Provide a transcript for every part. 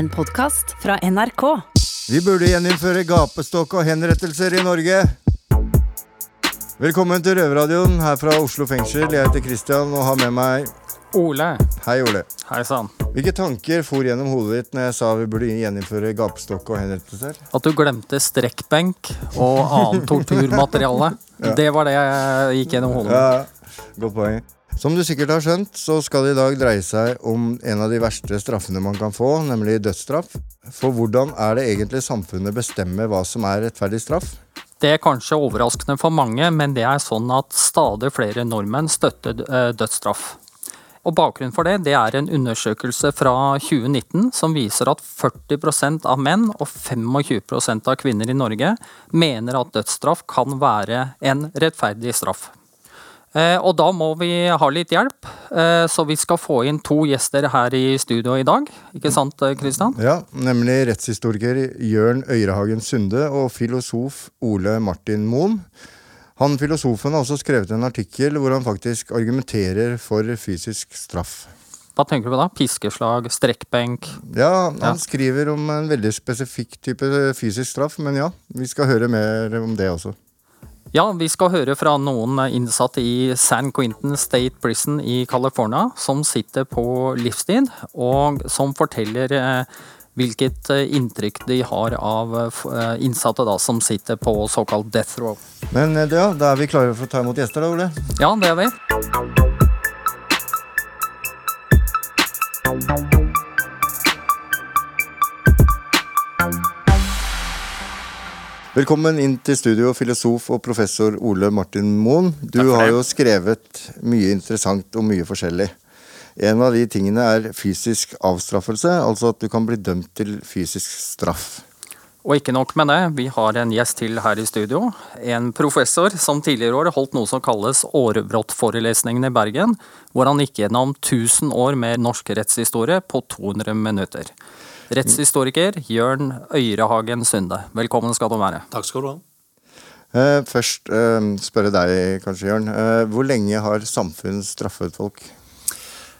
En podkast fra NRK. Vi burde gjeninnføre gapestokk og henrettelser i Norge. Velkommen til Røverradioen her fra Oslo fengsel. Jeg heter Christian og har med meg Ole. Hei, Ole. Hei sann. Hvilke tanker for gjennom hodet ditt når jeg sa vi burde gjeninnføre gapestokk og henrettelser? At du glemte strekkbenk og annet torturmateriale. Det var det jeg gikk gjennom hodet. Ja, Godt poeng. Som du sikkert har skjønt, så skal det i dag dreie seg om en av de verste straffene man kan få, nemlig dødsstraff. For hvordan er det egentlig samfunnet bestemmer hva som er rettferdig straff? Det er kanskje overraskende for mange, men det er sånn at stadig flere nordmenn støtter eh, dødsstraff. Og Bakgrunnen for det, det er en undersøkelse fra 2019 som viser at 40% av menn og 25% av kvinner i Norge mener at dødsstraff kan være en rettferdig straff. Eh, og da må vi ha litt hjelp, eh, så vi skal få inn to gjester her i studio i dag. Ikke sant, Kristian? Ja, nemlig rettshistoriker Jørn Øyrehagen Sunde og filosof Ole Martin Moen. Han Filosofen har også skrevet en artikkel hvor han faktisk argumenterer for fysisk straff. Hva tenker du på da? Piskeslag, strekkbenk? Ja, han Ja. skriver om en veldig spesifikk type fysisk straff, men ja, vi skal høre mer om det også. Ja, vi skal høre fra noen innsatte i San Quentin State Prison i California, som sitter på livstid, og som forteller eh, hvilket eh, inntrykk de har av eh, innsatte da, som sitter på såkalt death row. Men ja, da er vi klare for å ta imot gjester, da, Ole. Ja, det er vi. Velkommen inn til studio, filosof og professor Ole Martin Moen. Du har jo skrevet mye interessant og mye forskjellig. En av de tingene er fysisk avstraffelse, altså at du kan bli dømt til fysisk straff. Og ikke nok med det, vi har en gjest til her i studio. En professor som tidligere år holdt noe som kalles Årebrått-forelesningen i Bergen, hvor han gikk gjennom 1000 år med norsk rettshistorie på 200 minutter. Rettshistoriker Jørn Øyrehagen Sunde, velkommen skal du være. Takk skal du ha. Eh, først eh, spørre deg, kanskje, Jørn. Eh, hvor lenge har samfunn straffet folk?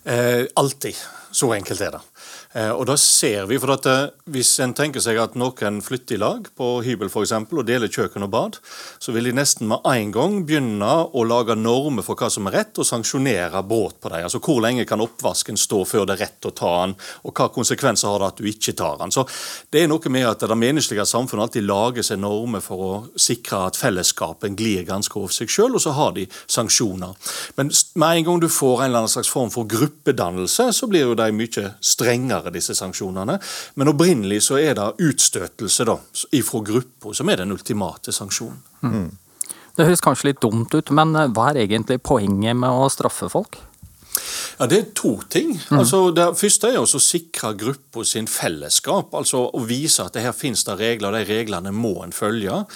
Eh, alltid. Så enkelt er det. Eh, og da ser vi, for at eh, Hvis en tenker seg at noen flytter i lag på hybel for eksempel, og deler kjøkken og bad, så vil de nesten med en gang begynne å lage normer for hva som er rett, og sanksjonere brudd på dem. Altså Hvor lenge kan oppvasken stå før det er rett å ta den, og hva konsekvenser har det at du ikke tar den. Så Det er noe med at det menneskelige samfunnet alltid lager seg normer for å sikre at fellesskapen glir ganske over seg sjøl, og så har de sanksjoner. Men med en gang du får en eller annen slags form for gruppedannelse, så blir jo de mye strengere, disse sanksjonene. Men opprinnelig så er det utstøtelse da, ifra gruppa som er den ultimate sanksjonen. Det høres kanskje litt dumt ut, men eh, hva er egentlig poenget med å straffe folk? Ja, Det er to ting. Altså, Det første er å sikre gruppa sin fellesskap. altså Å vise at det her finnes det regler, og de reglene må en følge.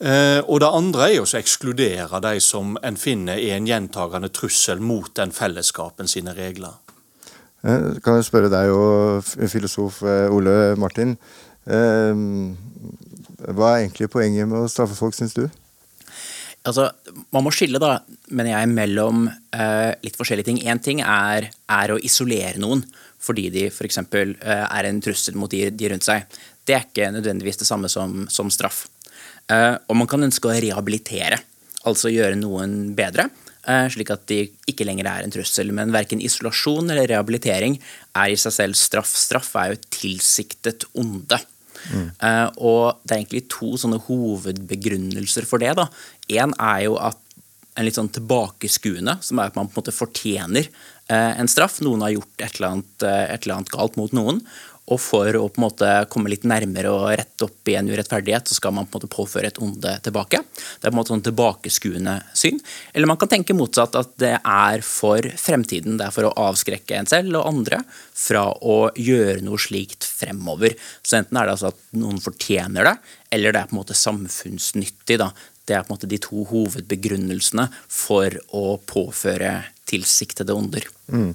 Eh, og det andre er å ekskludere de som en finner er en gjentagende trussel mot den fellesskapen sine regler. Eh, kan jeg spørre deg og filosof eh, Ole Martin. Eh, hva er egentlig poenget med å straffe folk, syns du? Altså, man må skille da, mener jeg, mellom eh, litt forskjellige ting. Én ting er, er å isolere noen fordi de f.eks. Eh, er en trussel mot de, de rundt seg. Det er ikke nødvendigvis det samme som, som straff. Eh, og man kan ønske å rehabilitere, altså gjøre noen bedre. Eh, Slik at de ikke lenger er en trussel. Men verken isolasjon eller rehabilitering er i seg selv straff. Straff er jo et tilsiktet onde. Mm. og det er egentlig to sånne hovedbegrunnelser for det. Én er jo at en litt sånn tilbakeskuende, som er at man på en måte fortjener eh, en straff. Noen har gjort et eller, annet, et eller annet galt mot noen. Og for å på en måte komme litt nærmere og rette opp i en urettferdighet, så skal man på en måte påføre et onde tilbake. Det er på en måte sånn tilbakeskuende syn. Eller man kan tenke motsatt, at det er for fremtiden. Det er for å avskrekke en selv og andre fra å gjøre noe slikt fremover. Så enten er det altså at noen fortjener det, eller det er på en måte samfunnsnyttig. da. Det er på en måte de to hovedbegrunnelsene for å påføre tilsiktede onder.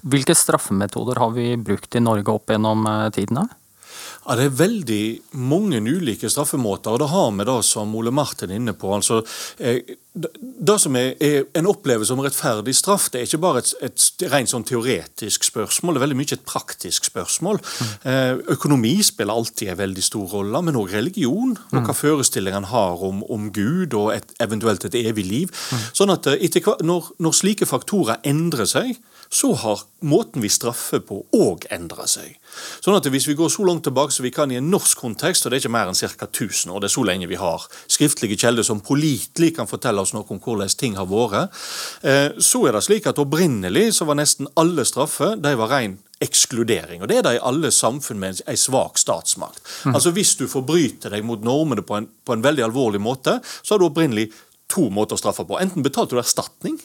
Hvilke straffemetoder har vi brukt i Norge opp gjennom eh, tidene? Ja, Det er veldig mange ulike straffemåter, og det har vi da som Ole Martin er inne på. altså eh, det som er, er, en opplevelse som rettferdig straff, det er ikke bare et, et rent sånn teoretisk spørsmål, det er veldig mye et praktisk spørsmål. Mm. Eh, økonomi spiller alltid en veldig stor rolle, men òg religion. Og hva mm. har om, om, Gud og et, eventuelt et evig liv. Mm. Sånn at eh, etter, når, når slike faktorer endrer seg, så har måten vi straffer på òg endra seg. Sånn at Hvis vi går så langt tilbake som vi kan i en norsk kontekst, og det er ikke mer enn ca. 1000 år, det er så lenge vi har skriftlige kjelder som pålitelig kan fortelle oss noe om hvordan ting har vært, eh, så er det slik at opprinnelig så var nesten alle straffer de var ren ekskludering. Og Det er det i alle samfunn med en svak statsmakt. Mm. Altså Hvis du forbryter deg mot normene på en, på en veldig alvorlig måte, så har du opprinnelig to måter å straffe på. Enten betalte du erstatning,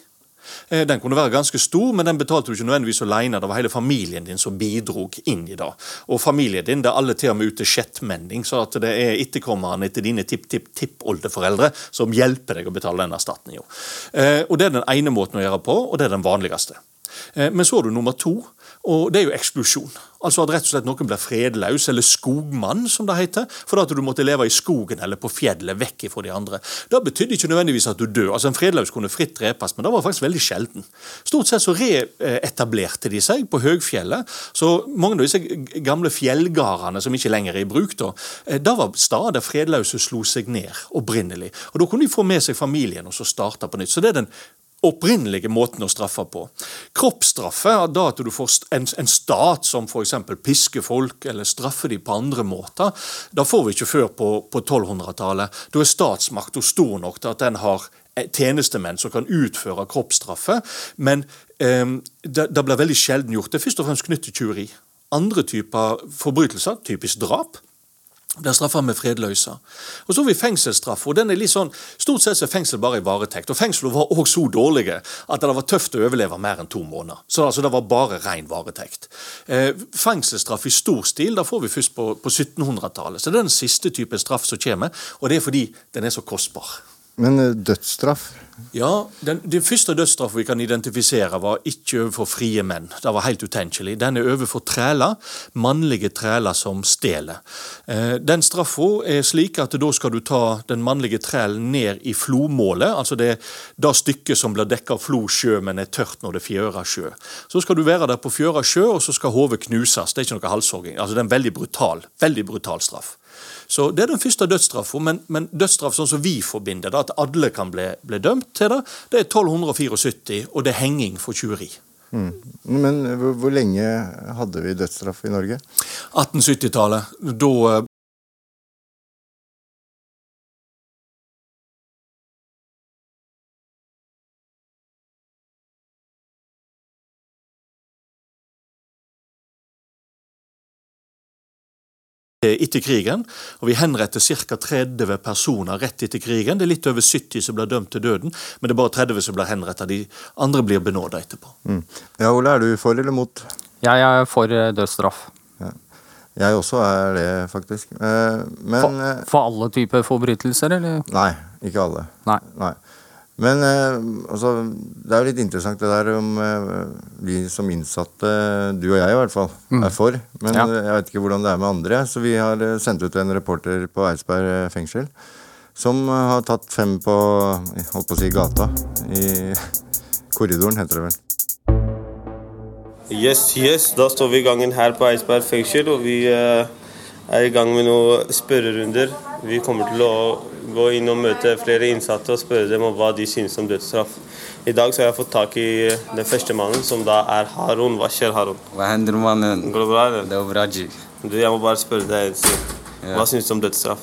den kunne være ganske stor, men den betalte du ikke nødvendigvis alene. Det var hele familien din som bidrog inn i det. Og familien din det er alle til og med ute sjettmenning, så at det er etterkommerne etter dine tipp-tipp-tippoldeforeldre som hjelper deg å betale den erstatninga. Eh, og det er den ene måten å gjøre på, og det er den vanligste. Eh, men så har du nummer to, og det er jo eksplosjon. Altså at rett og slett noen blir fredløs, eller skogmann, som det heter, fordi at du måtte leve i skogen eller på fjellet, vekk fra de andre. Det betydde ikke nødvendigvis at du dør. Altså En fredløs kunne fritt drepes, men det var faktisk veldig sjelden. Stort sett så reetablerte de seg på høgfjellet. Så mange av disse gamle fjellgardene som ikke lenger er i bruk, da, det da var steder fredløse slo seg ned opprinnelig. Og Da kunne de få med seg familien og så starte på nytt. Så det er den opprinnelige måten å straffe på. Kroppsstraffe er da at du får en, en stat som f.eks. pisker folk eller straffer dem på andre måter. Da får vi ikke før på, på 1200-tallet. Da er statsmakta stor nok til at den har eh, tjenestemenn som kan utføre kroppsstraffe. Men eh, det, det blir veldig sjelden gjort. Det er først og fremst knyttet til tyveri. Andre typer forbrytelser, typisk drap, blir straffa med fredløse. Og Så har vi fengselsstraff. og den er litt sånn, Stort sett er fengsel bare i varetekt. og Fengselet var også så dårlige at det var tøft å overleve mer enn to måneder. Så altså, det var bare ren varetekt. Eh, fengselsstraff i stor stil da får vi først på, på 1700-tallet. Så det er den siste typen straff som kommer, og det er fordi den er så kostbar. Men eh, dødsstraff? Ja, den, den første dødsstraffen vi kan identifisere, var ikke overfor frie menn. Det var helt utenkelig. Den er overfor træler, mannlige træler som stjeler. Eh, den straffa er slik at da skal du ta den mannlige trælen ned i flomålet, altså det, det stykket som blir dekka av flosjø, men er tørt når det er fjøra sjø. Så skal du være der på fjøra sjø, og så skal hodet knuses. Det er ikke noe halshogging. Altså, det er en veldig brutal, veldig brutal straff. Så Det er den første dødsstraffa, men, men, dødsstraff sånn som vi forbinder det, at alle kan bli, bli, dømt til det, det er 1274, og det er henging for tjuveri. Mm. Men hvor, hvor lenge hadde vi dødsstraff i Norge? 1870-tallet. Da etter krigen. og Vi henretter ca. 30 personer rett etter krigen. Det er litt over 70 som blir dømt til døden, men det er bare 30 som blir henrettet. De andre blir benåda etterpå. Mm. Ja, Ole, er du for eller mot? Jeg er for eh, dødsstraff. Ja. Jeg også er det, faktisk. Eh, men, for, eh, for, alle typer forbrytelser, eller? Nei, ikke alle. Nei. nei. Men eh, altså, det er jo litt interessant det der om eh, vi som innsatte, du og jeg i hvert fall, mm. er for. Men ja. jeg vet ikke hvordan det er med andre. Så vi har eh, sendt ut en reporter på Eidsberg fengsel som har tatt fem på holdt på å si gata. I korridoren, heter det vel. Yes, yes. Da står vi i gangen her på Eidsberg fengsel, og vi eh, er i gang med noen spørrerunder. Vi kommer til å gå inn og møte flere innsatte og spørre dem om hva de synes om dødsstraff. I dag så har jeg fått tak i den første mannen, som da er Harun. Hva skjer, Harun? Hva hender, mannen? Går det bra, eller? Det er bra, G. Du, jeg må bare spørre deg en ting. Hva synes du om dødsstraff?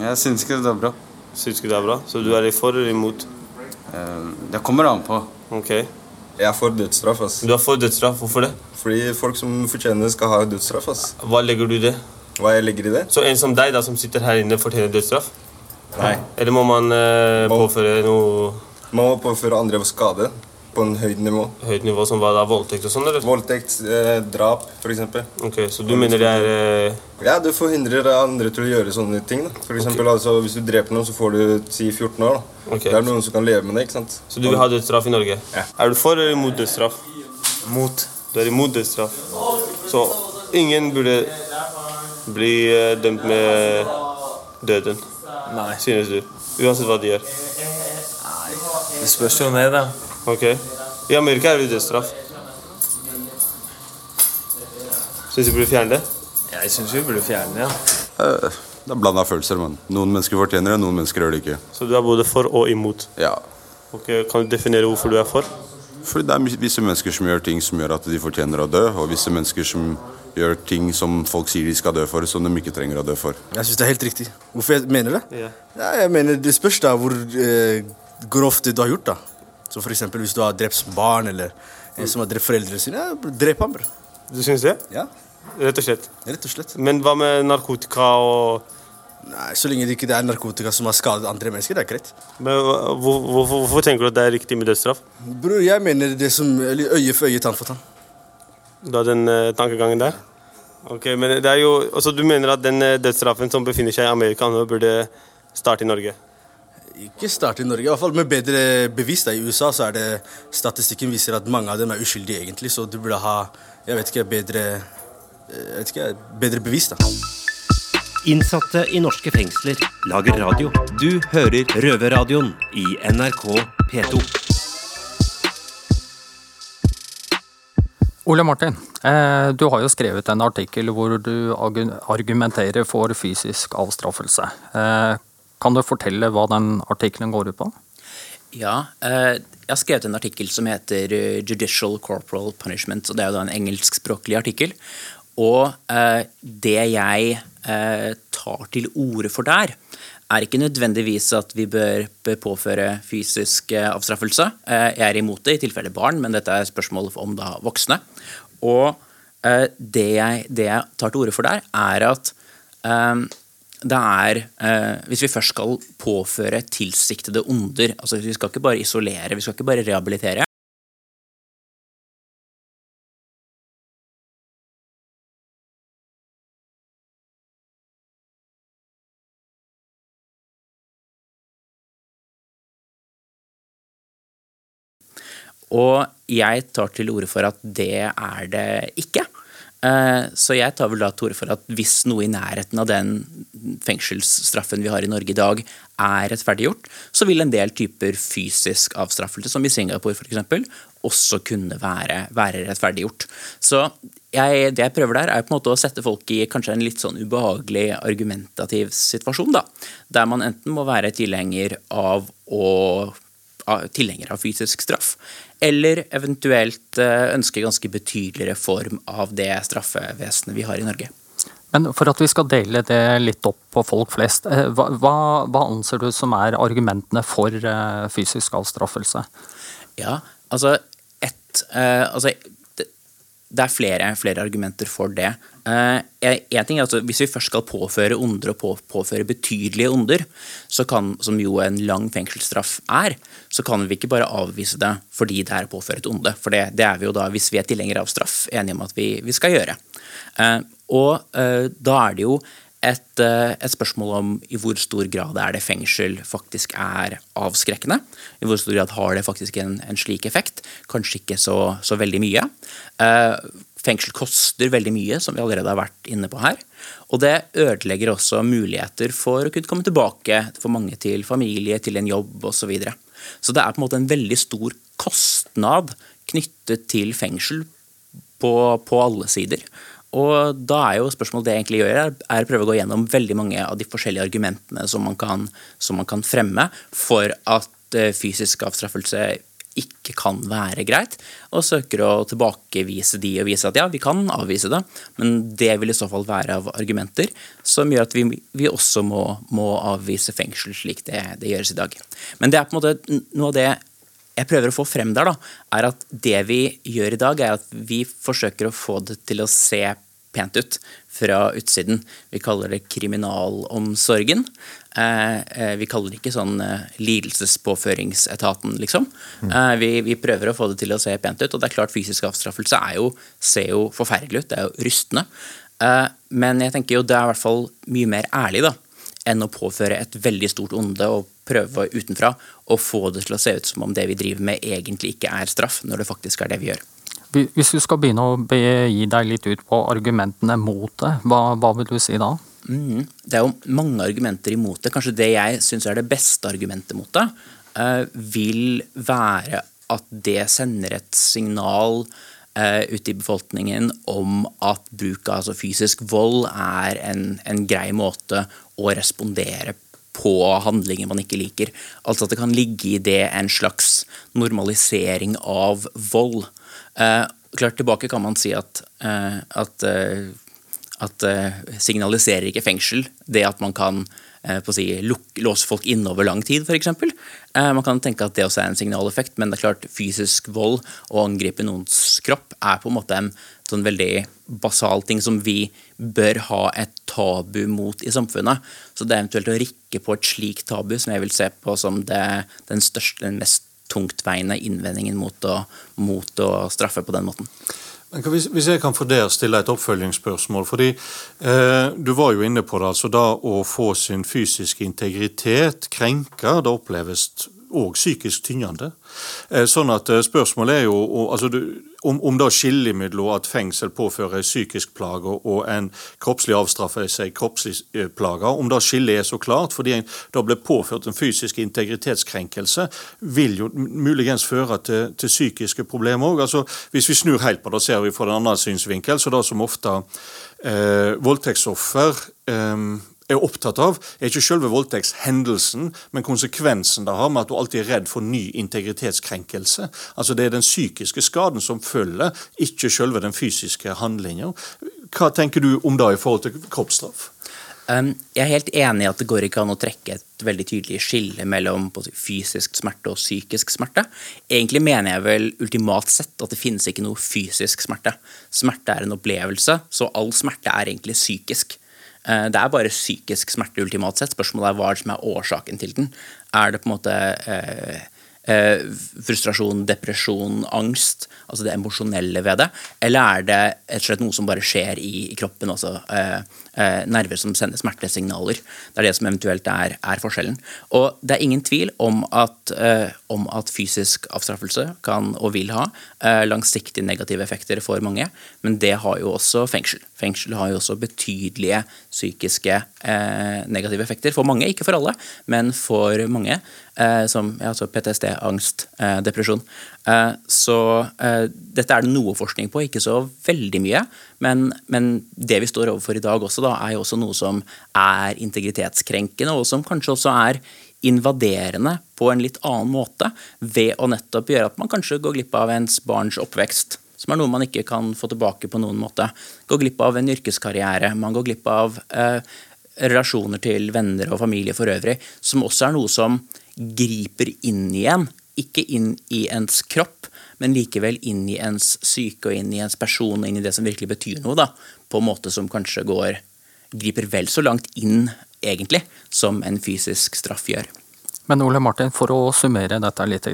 Jeg synes ikke det er bra. Synes ikke det er bra? Så du er i for eller imot? Eh, det kommer an på. Ok. Jeg er for dødsstraff. ass. Du er for dødsstraff? Hvorfor det? Fordi folk som fortjener skal ha dødsstraff. ass. Hva legger du i det? Hva jeg legger i det? Så en som deg, da, som sitter her inne, fortjener dødsstraff? Nei. Eller må man eh, må, påføre noe Man må påføre andre skade på en høyt nivå. Høyt nivå Som hva da? Voldtekt og sånn? eller? Voldtekt, eh, drap, f.eks. Ok, Så du mener det er eh... Ja, det forhindrer andre til å gjøre sånne ting. da. For eksempel, okay. altså, Hvis du dreper noen, så får du si 14 år. da. Okay. Det er noen som kan leve med det. ikke sant? Så du vil ha dødsstraff i Norge? Ja. Er du for eller imot dødsstraff? Mot. Du er imot dødsstraff. Så ingen burde bli eh, dømt med døden, Nei. synes du? Uansett hva de gjør. Det spørs jo ned, da. Ok. I Amerika er det dødsstraff. Syns du burde fjerne det? Jeg syns vi burde fjerne det, ja. Eh, Det er blanda følelser, men noen mennesker fortjener det, noen mennesker gjør det ikke. Så du er både for og imot? Ja. Ok, Kan du definere hvorfor du er for? Fordi det er visse mennesker som gjør ting som gjør at de fortjener å dø, og visse mennesker som gjør ting som folk sier de skal dø for, som de ikke trenger å dø for. Jeg syns det er helt riktig. Hvorfor jeg mener det? Ja. Ja, jeg mener Det spørs da hvor eh, grovt du har gjort. da Så for eksempel Hvis du har drept barn, eller en som har drept foreldrene sine, ja, drep ham. bror. Du syns det? Ja, Rett og slett. rett og slett. Men hva med narkotika og Nei, Så lenge det ikke er narkotika som har skadet andre mennesker, det er greit. Men hvor, hvorfor, hvorfor tenker du at det er riktig med dødsstraff? Bror, jeg mener det som eller øye for øye, tann for tann. Du har den uh, tankegangen der? Ok, men det er jo, altså Du mener at den eh, dødsstraffen som befinner seg i Amerika nå, burde starte i Norge? Ikke starte i Norge, i hvert fall med bedre bevis. da I USA så er det statistikken viser at mange av dem er uskyldige, egentlig. Så du burde ha jeg vet ikke, bedre, jeg vet ikke, bedre bevis. da Innsatte i norske fengsler lager radio. Du hører Røverradioen i NRK P2. Ole Martin, eh, du har jo skrevet en artikkel hvor du argumenterer for fysisk avstraffelse. Eh, Kan du fortelle hva den artikkelen går ut på? Ja, eh, jeg har skrevet en artikkel som heter 'Judicial Corporal Punishment'. og Det er jo da en engelskspråklig artikkel. Og det jeg tar til orde for der, er ikke nødvendigvis at vi bør, påføre fysisk eh, avstraffelse. Eh, jeg er imot det i tilfelle barn, men dette er spørsmål om da voksne. Og eh, det, jeg, det jeg tar til orde for der, er at det er Hvis vi først skal påføre tilsiktede onder altså Vi skal ikke bare isolere, vi skal ikke bare rehabilitere. Og jeg tar til orde for at det er det ikke. Eh, Så jeg tar vel da til orde for at hvis noe i nærheten av den fengselsstraffen vi har i Norge i dag, er rettferdiggjort, så vil en del typer fysisk avstraffelse, som i Singapore f.eks., også kunne være, være rettferdiggjort. Så jeg, det jeg prøver der, er på en måte å sette folk i kanskje en litt sånn ubehagelig argumentativ situasjon, da. Der man enten må være tilhenger av å av- tilhenger av fysisk straff, eller eventuelt eh, ønske ganske betydelig reform av det straffevesenet vi har i Norge. Men for at vi skal dele det litt opp på folk flest, eh, hva, hva anser du som er argumentene for eh, fysisk avstraffelse? Ja, altså eh, Altså det, er flere, flere argumenter for det. Eh, en ting er altså, Hvis vi først skal påføre onder og på, påføre betydelige onder, kan, som jo en lang fengselsstraff er, så kan vi ikke bare avvise det fordi det er et onde. For det, det er vi jo da, hvis vi er tilhengere av straff, enige om at vi, vi skal gjøre. Eh, og eh, da er det jo et, eh, et spørsmål om i hvor stor grad er det fengsel faktisk er avskrekkende. I hvor stor grad har det faktisk en, en slik effekt. Kanskje ikke så, så veldig mye. Eh, fengsel koster veldig mye, som vi allerede har vært inne på her. Og det ødelegger også muligheter for å kunne komme tilbake for mange til familie, til en jobb osv. Så, videre. så det er på en måte en veldig stor kostnad knyttet til fengsel på, på alle sider. Og da er jo spørsmålet det jeg egentlig gjør, er- å prøve å gå gjennom veldig mange av de forskjellige argumentene som man kan, som man kan fremme for at eh, fysisk avstraffelse ikke kan være greit, og søker å tilbakevise de og vise at ja, vi kan avvise det, men det vil i så fall være av argumenter som gjør at vi, vi også må, må avvise fengsel slik det, det gjøres i dag. Men det er på en måte noe av det jeg prøver å få frem der, da, er at det vi gjør i dag, er at vi forsøker å få det til å se pent ut fra utsiden. Vi kaller det kriminalomsorgen. Eh, eh, vi kaller det ikke sånn eh, lidelsespåføringsetaten, liksom. Eh, vi, vi prøver å få det til å se pent ut, og det er klart fysisk avstraffelse er jo, ser jo forferdelig ut, det er jo rystende. Men jeg tenker jo det er i hvert fall mye mer ærlig, da enn å påføre et veldig stort onde og prøve utenfra å få det til å se ut som om det vi driver med, egentlig ikke er straff, når det faktisk er det vi gjør. Hvis du skal begynne å begi deg litt ut på argumentene mot det, hva, hva vil du si da? Mm, det er jo mange argumenter imot det. Kanskje det jeg syns er det beste argumentet mot det, uh, vil være at det sender et signal uh, ut i befolkningen om at bruk av altså fysisk vold er en, en grei måte å respondere på handlinger man ikke liker. Altså at det kan ligge i det en slags normalisering av vold. Uh, klart Tilbake kan man si at, uh, at, uh, at signaliserer ikke fengsel det at man kan si, låse folk inne over lang tid, f.eks. Man kan tenke at det også er en signaleffekt, men det er klart fysisk vold og angripe noens kropp er på en måte en sånn veldig basal ting som vi bør ha et tabu mot i samfunnet. Så det er eventuelt å rikke på et slikt tabu som jeg vil se på som det, den største, den mest tungtveiende innvendingen mot å, mot å straffe på den måten. Hvis, jeg kan få der stille et oppfølgingsspørsmål. fordi eh, Du var jo inne på det. altså Da å få sin fysiske integritet krenka, det oppleves og psykisk tyngende. Eh, sånn at eh, Spørsmålet er jo altså, om, om det skillet mellom at fengsel påfører psykisk plage og en kroppslig avstraffelse en kroppslig plage. Om det skillet er så klart, fordi det ble påført en fysisk integritetskrenkelse, vil jo muligens føre til, til psykiske problemer òg. Altså, hvis vi snur helt på det, ser vi fra den andre synsvinkel, så det som ofte eh, voldtektsoffer eh, er opptatt av, er ikke selve voldtektshendelsen, men konsekvensen det har med at du alltid er redd for ny integritetskrenkelse. Altså Det er den psykiske skaden som følger, ikke selve den fysiske handlinga. Hva tenker du om det i forhold til kroppsstraff? Um, jeg er helt enig i at det går ikke an å trekke et veldig tydelig skille mellom fysisk smerte og psykisk smerte. Egentlig mener jeg vel ultimat sett at det finnes ikke noe fysisk smerte. Smerte er en opplevelse, så all smerte er egentlig psykisk. Eh, det er bare psykisk smerte ultimat sett. Spørsmålet er hva som er årsaken til den. Er det på en måte eh, eh, frustrasjon, depresjon, angst, altså det emosjonelle ved det? Eller er det et slett noe som bare skjer i, i kroppen, altså eh, eh, nerver som sender smertesignaler? Det er det som eventuelt er, er forskjellen. Og det er ingen tvil om at, eh, om at fysisk avstraffelse kan og vil ha eh, langsiktige negative effekter for mange, men det har jo også fengsel. Fengsel har jo også betydelige psykiske eh, negative effekter for mange, ikke for alle, men for mange. Eh, som altså PTSD, angst, eh, depresjon. Eh, så dette er det noe forskning på, ikke så veldig mye. Men, men, det vi står overfor i dag også, da, er jo også noe som er integritetskrenkende, og som kanskje også er invaderende på en litt annen måte, ved å nettopp gjøre at man kanskje går glipp av ens barns oppvekst. Som er noe man ikke kan få tilbake på noen måte. Går glipp av en yrkeskarriere. Man går glipp av eh, relasjoner til venner og familie for øvrig, som også er noe som griper inn igjen. Ikke inn i ens kropp, men likevel inn i ens syke og inn i ens person og inn i det som virkelig betyr noe. da, På en måte som kanskje går griper vel så langt inn, egentlig, som en fysisk straff gjør. Men Ole Martin, for å summere dette litt.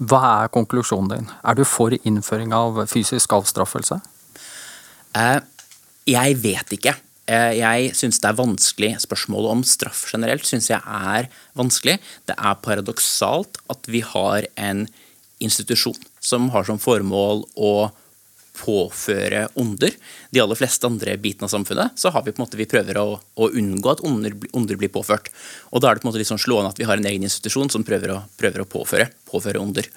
Hva er konklusjonen din? Er du for innføring av fysisk avstraffelse? Eh, jeg vet ikke. Eh, jeg syns det er vanskelig. Spørsmålet om straff generelt syns jeg er vanskelig. Det er paradoksalt at vi har en institusjon som har som formål å påføre onder. De aller fleste andre bitene av samfunnet så har vi på en måte, vi prøver å, å unngå at onder, onder, blir påført. Og Da er det på en måte litt sånn slående at vi har en egen institusjon som prøver å, prøver å påføre, påføre onder.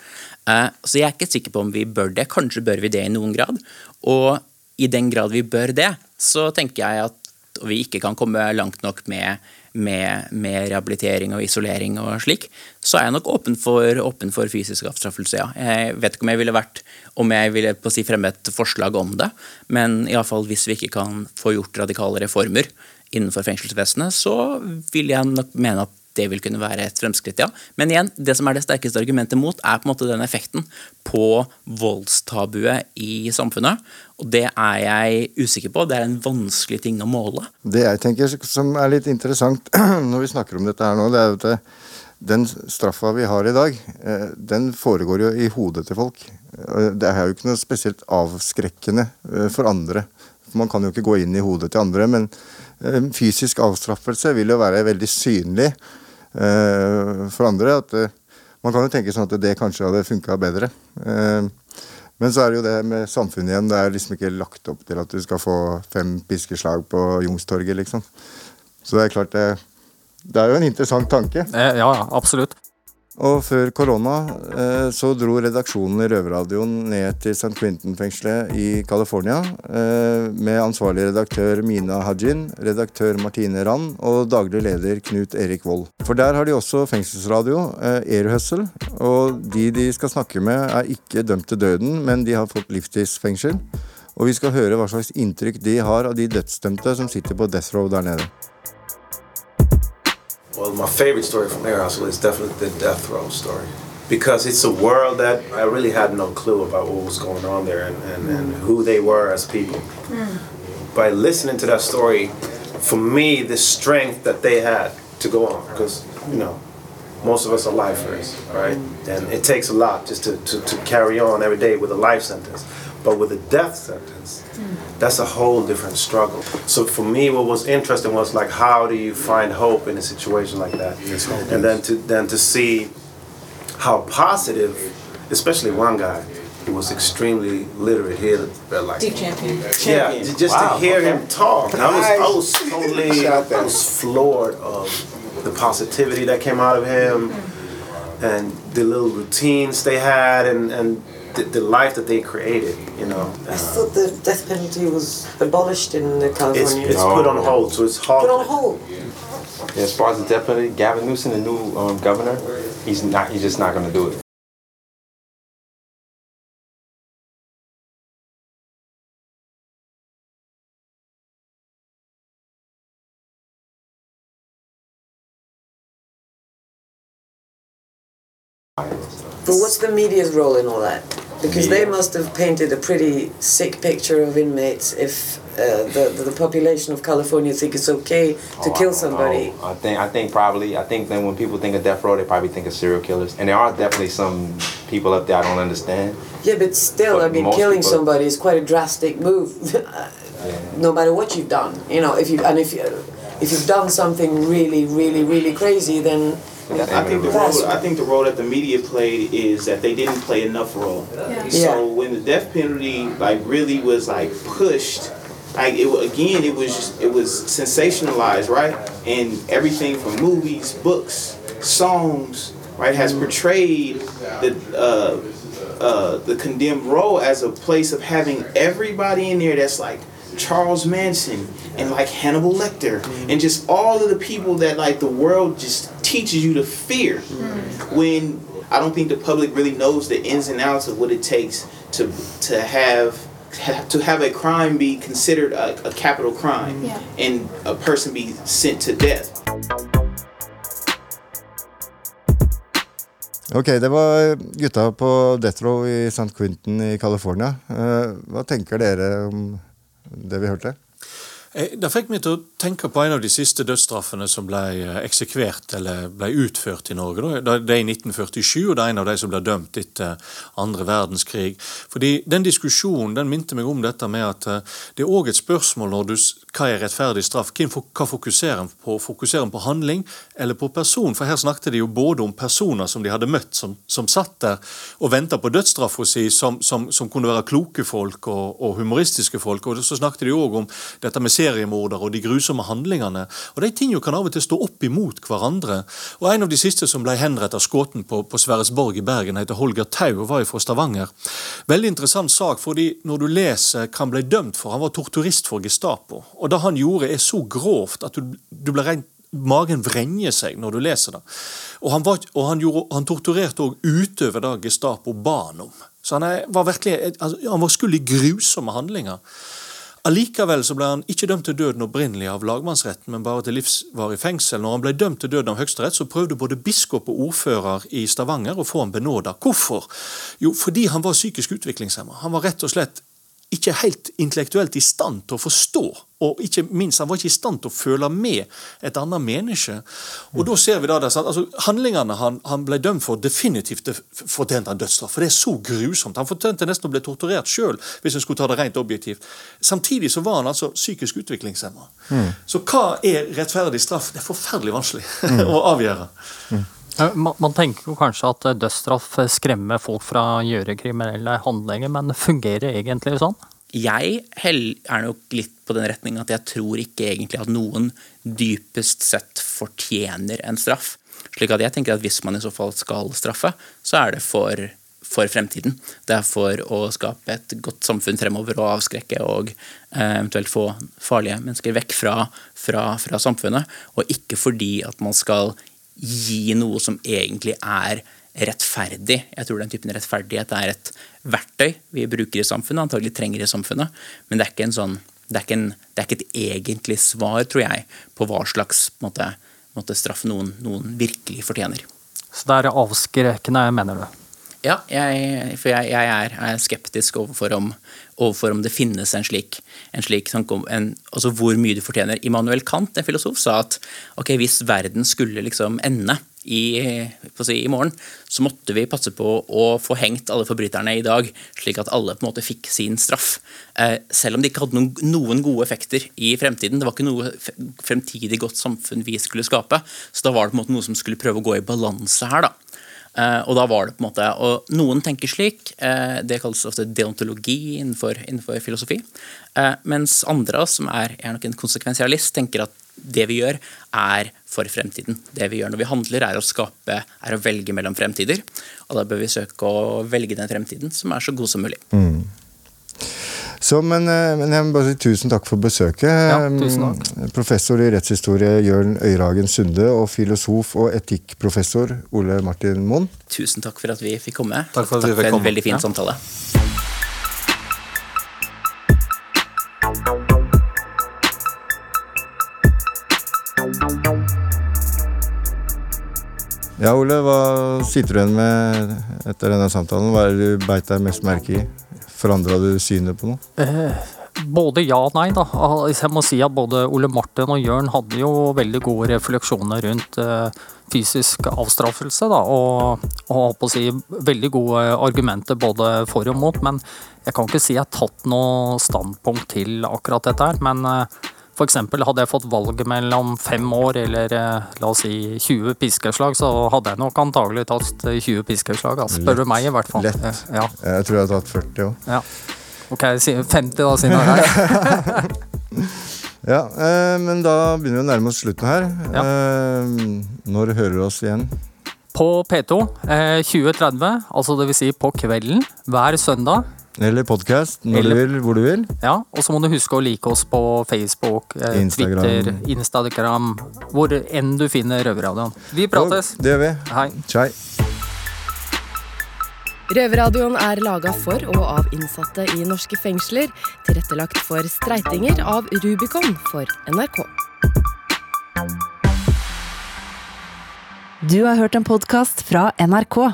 Eh, så jeg er ikke sikker på om vi bør det. Kanskje bør vi det i noen grad. Og i den grad vi bør det, så tenker jeg at og vi ikke kan komme langt nok med, med, med, rehabilitering og isolering og slik, så er jeg nok åpen for, åpen for fysisk avstraffelse, ja. Jeg vet ikke om jeg ville vært om jeg ville på å si fremme et forslag om det, men iallfall hvis vi ikke kan få gjort radikale reformer innenfor fengselsvesenet, så vil jeg nok mene at det vil kunne være et fremskritt, ja. Men igjen, det som er det sterkeste argumentet mot, er på en måte den effekten på voldstabuet i samfunnet. Og det er jeg usikker på. Det er en vanskelig ting å måle. Det jeg tenker som er litt interessant når vi snakker om dette her nå, det er at den straffa vi har i dag, eh, den foregår jo i hodet til folk. Det er jo ikke noe spesielt avskrekkende eh, for andre. Man kan jo ikke gå inn i hodet til andre, men eh, fysisk avstraffelse vil jo være veldig synlig Eh, for andre at eh, man kan jo tenke sånn at det kanskje hadde funka bedre. Eh, Men så er det jo det med samfunnet igjen. Det er liksom ikke lagt opp til at du skal få fem piskeslag på Youngstorget, liksom. Så det er klart det Det er jo en interessant tanke. Eh, Ja, absolutt. Og før korona eh, så dro redaksjonen i Røverradioen ned til St. Quentin-fengselet i California eh, med ansvarlig redaktør Mina Hajin, redaktør Martine Rand og daglig leder Knut Erik Vold. For der har de også fengselsradio, eh, Air og de de skal snakke med er ikke dømt til døden, men de har fått livstidsfengsel. Og vi skal høre hva slags inntrykk de har av de dødsdømte som sitter på death row der nede. Well, my favorite story from Air Hustle is definitely the death row story. Because it's a world that I really had no clue about what was going on there and, and, and mm. who they were as people. Mm. By listening to that story, for me, the strength that they had to go on, because, you know, most of us are lifers, right? Mm. And it takes a lot just to, to, to carry on every day with a life sentence. But with a death sentence, that's a whole different struggle. So for me, what was interesting was like, how do you find hope in a situation like that? And then to then to see how positive, especially one guy who was extremely literate here, but like Deep champion. yeah, Champion. j- just Wow, to hear okay. him talk, I was I was totally I was floored of the positivity that came out of him, mm-hmm. and the little routines they had, and and the, the life that they created. You know, I thought the death penalty was abolished in uh, it's California. it's put on hold, so it's hard. Put on hold. Yeah, as far as the death penalty, Gavin Newsom, the new um, governor, he's not. He's just not going to do it. But what's the media's role in all that? Because they must have painted a pretty sick picture of inmates if uh, the, the, population of California think it's okay to Oh, kill don't somebody. know. I think. I think probably. I think that when people think of death row, they probably think of serial killers, and there are definitely some people up there I don't understand. Yeah, but still, But I mean, killing people- somebody is quite a drastic move. no matter what you've done, you know, if you and if you if you've done something really, really, really crazy, then I think the role I think the role that the media played is that they didn't play enough role. Yeah. So when the death penalty like really was like pushed, like it again it was just, it was sensationalized, right? And everything from movies, books, songs, right, has portrayed the uh, uh, the condemned role as a place of having everybody in there that's like Charles Manson and like Hannibal Lecter and just all of the people that like the world just teaches you to fear when I don't think the public really knows the ins and outs of what it takes to to have to have a crime be considered a, a capital crime Yeah. and a person be sent to death. Ok, det var gutta på Death Row i St. Quentin i California. Eh, hva tenker dere om det vi hørte? Eh, Det fikk meg til å tenke på en av de siste dødsstraffene som ble eh, eksekvert eller ble utført i Norge. Det er i 1947, og det er en av de som ble dømt etter andre verdenskrig. Fordi Den diskusjonen den minte meg om dette med at eh, det er òg et spørsmål når du, hva er rettferdig straff. Hva fokuserer en på? Fokuserer en på handling eller på person? For her snakket de jo både om personer som de hadde møtt, som, som satt der og venta på dødsstraffa si, som, som, som kunne være kloke folk og, og humoristiske folk. Og så snakket de òg om dette med seriemordere og de grusomme handlingene. Og De tingene kan av og til stå opp imot hverandre. Og En av de siste som ble henrettet skutt på, på Sverresborg i Bergen, heter Holger Tau og var fra Stavanger. Veldig interessant sak, fordi når du leser hva han ble dømt for Han var torturist for Gestapo. Og det han gjorde, er så grovt at du, du ble rent Magen vrenger seg når du leser det. Og han, var, og han, gjorde, han torturerte òg utover det Gestapo ba han om. Så han, er, var virkelig, altså, han var skyld i grusomme handlinger. Allikevel så ble han ikke dømt til døden opprinnelig av lagmannsretten, men bare til livsvarig fengsel. Når han ble dømt til døden av Høyesterett, så prøvde både biskop og ordfører i Stavanger å få ham benåda. Hvorfor? Jo, fordi han var psykisk utviklingshemma. Han var rett og slett ikke helt intellektuelt i stand til å forstå, og ikke minst, han var ikke i stand til å føle med et annet menneske. Og da ser vi da det, altså Handlingene han, han ble dømt for, definitivt def- fortjente han dødsstraff. For det er så grusomt. Han fortjente nesten å bli torturert sjøl, hvis en skulle ta det rent objektivt. Samtidig så var han altså psykisk utviklingshemma. Så hva er rettferdig straff? Det er forferdelig vanskelig Mm. å avgjøre. Mm. Man, man tenker jo kanskje at eh, dødsstraff skremmer folk fra å gjøre kriminelle handlinger, men fungerer det egentlig sånn? Jeg er nok litt på den retning at jeg tror ikke egentlig at noen dypest sett fortjener en straff. Slik at jeg tenker at hvis man i så fall skal straffe, så er det for, for fremtiden. Det er for å skape et godt samfunn fremover og avskrekke og eh, eventuelt få farlige mennesker vekk fra, fra, fra samfunnet. Og ikke fordi at man skal gi noe som egentlig er rettferdig. Jeg tror den typen rettferdighet er et verktøy vi bruker i samfunnet, antagelig trenger i samfunnet, men det er ikke en sånn det er, ikke en, det er ikke et egentlig svar, tror jeg, på hva slags på måte, måte straff noen, noen virkelig fortjener. Så det er avskrekkende, mener du? Ja, jeg, for jeg, jeg er, er skeptisk overfor om, overfor om det finnes en slik, en slik tanke om en, altså hvor mye du fortjener. Immanuel Kant, en filosof, sa at okay, hvis verden skulle liksom ende i, si, i morgen, så måtte vi passe på å få hengt alle forbryterne i dag, slik at alle på en måte fikk sin straff. Eh, selv om det ikke hadde noen, noen gode effekter i fremtiden. Det var ikke noe fremtidig godt samfunn vi skulle skape. Så da var det på en måte noe som skulle prøve å gå i balanse her. da. Eh, og da var det på en måte, og Noen tenker slik, eh, det kalles ofte deontologi innenfor, innenfor filosofi. Eh, mens andre, som er, er nok en konsekvensialist, tenker at det vi gjør, er for fremtiden. Det vi gjør når vi handler, er å skape, er å velge mellom fremtider. Og da bør vi søke å velge den fremtiden som er så god som mulig. Mm. Så, men, eh, men jeg må bare si tusen takk for besøket. Ja, tusen takk. Mm, Professor i rettshistorie Jørn Øyrehagen Sunde og filosof og etikkprofessor Ole Martin Moen. Tusen takk for at vi fikk komme. Takk for at vi fikk en komme. veldig fin Ja. samtale. Ja, Ole, hva sitter du igjen med etter denne samtalen? Hva er det du beit deg mest merke i? Forandra du synet på noe? Eh, både ja og nei, da. Ah, Jeg må si at både Ole Martin og Jørn hadde jo veldig gode refleksjoner rundt eh, fysisk avstraffelse, da. Og, og si veldig gode argumenter både for og mot. Men jeg kan ikke si jeg har tatt noe standpunkt til akkurat dette her. Men eh, for eksempel hadde jeg fått valget mellom fem år eller eh, la oss si 20 piskeslag, så hadde jeg nok antagelig tatt 20 piskeslag. Altså, spør du meg, i hvert fall. Lett. Eh, Ja. Jeg tror jeg har tatt 40 òg. Ja. Ok, 50 da, siden jeg er her. Ja, eh, men da begynner vi å nærme oss slutten her. Eh, når hører du oss igjen? På P2 eh, 2030, altså det vil si på kvelden, hver søndag. Eller podkast, når Eller- du vil, hvor du vil. Ja, og så må du huske å like oss på Facebook, eh, Instagram. Twitter, Instagram, hvor enn du finner Røverradioen. Vi prates. Det gjør vi. Hei. Tjei. Røverradioen er laga for og av innsatte i norske fengsler. Tilrettelagt for streitinger av Rubicon for NRK. Du har hørt en podkast fra NRK.